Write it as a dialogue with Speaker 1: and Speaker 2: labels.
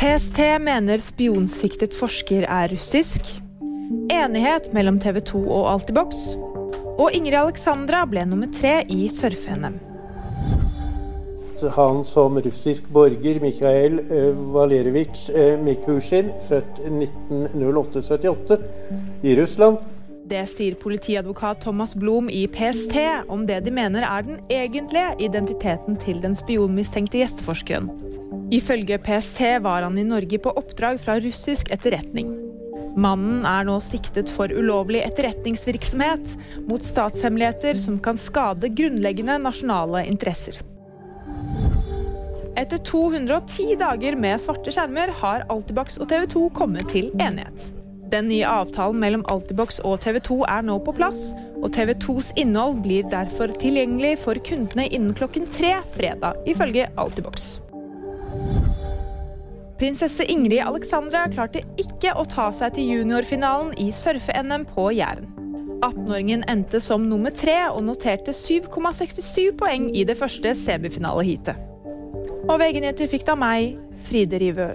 Speaker 1: PST mener spionsiktet forsker er russisk. Enighet mellom TV 2 og Altibox. Og Ingrid Alexandra ble nummer tre i surfe-NM.
Speaker 2: Han som russisk borger, Mikhail eh, Valerevitsj eh, Mikushin, født 1908-78 i Russland.
Speaker 1: Det sier politiadvokat Thomas Blom i PST om det de mener er den egentlige identiteten til den spionmistenkte gjesteforskeren. Ifølge PST var han i Norge på oppdrag fra russisk etterretning. Mannen er nå siktet for ulovlig etterretningsvirksomhet mot statshemmeligheter som kan skade grunnleggende nasjonale interesser. Etter 210 dager med svarte skjermer har Altibox og TV 2 kommet til enighet. Den nye avtalen mellom Altibox og TV 2 er nå på plass, og TV 2s innhold blir derfor tilgjengelig for kundene innen klokken tre fredag, ifølge Altibox. Prinsesse Ingrid Alexandra klarte ikke å ta seg til juniorfinalen i surfe-NM på Jæren. 18-åringen endte som nummer tre og noterte 7,67 poeng i det første semifinaleheatet. Og VG-nyheter fikk da meg, Fride Rivø.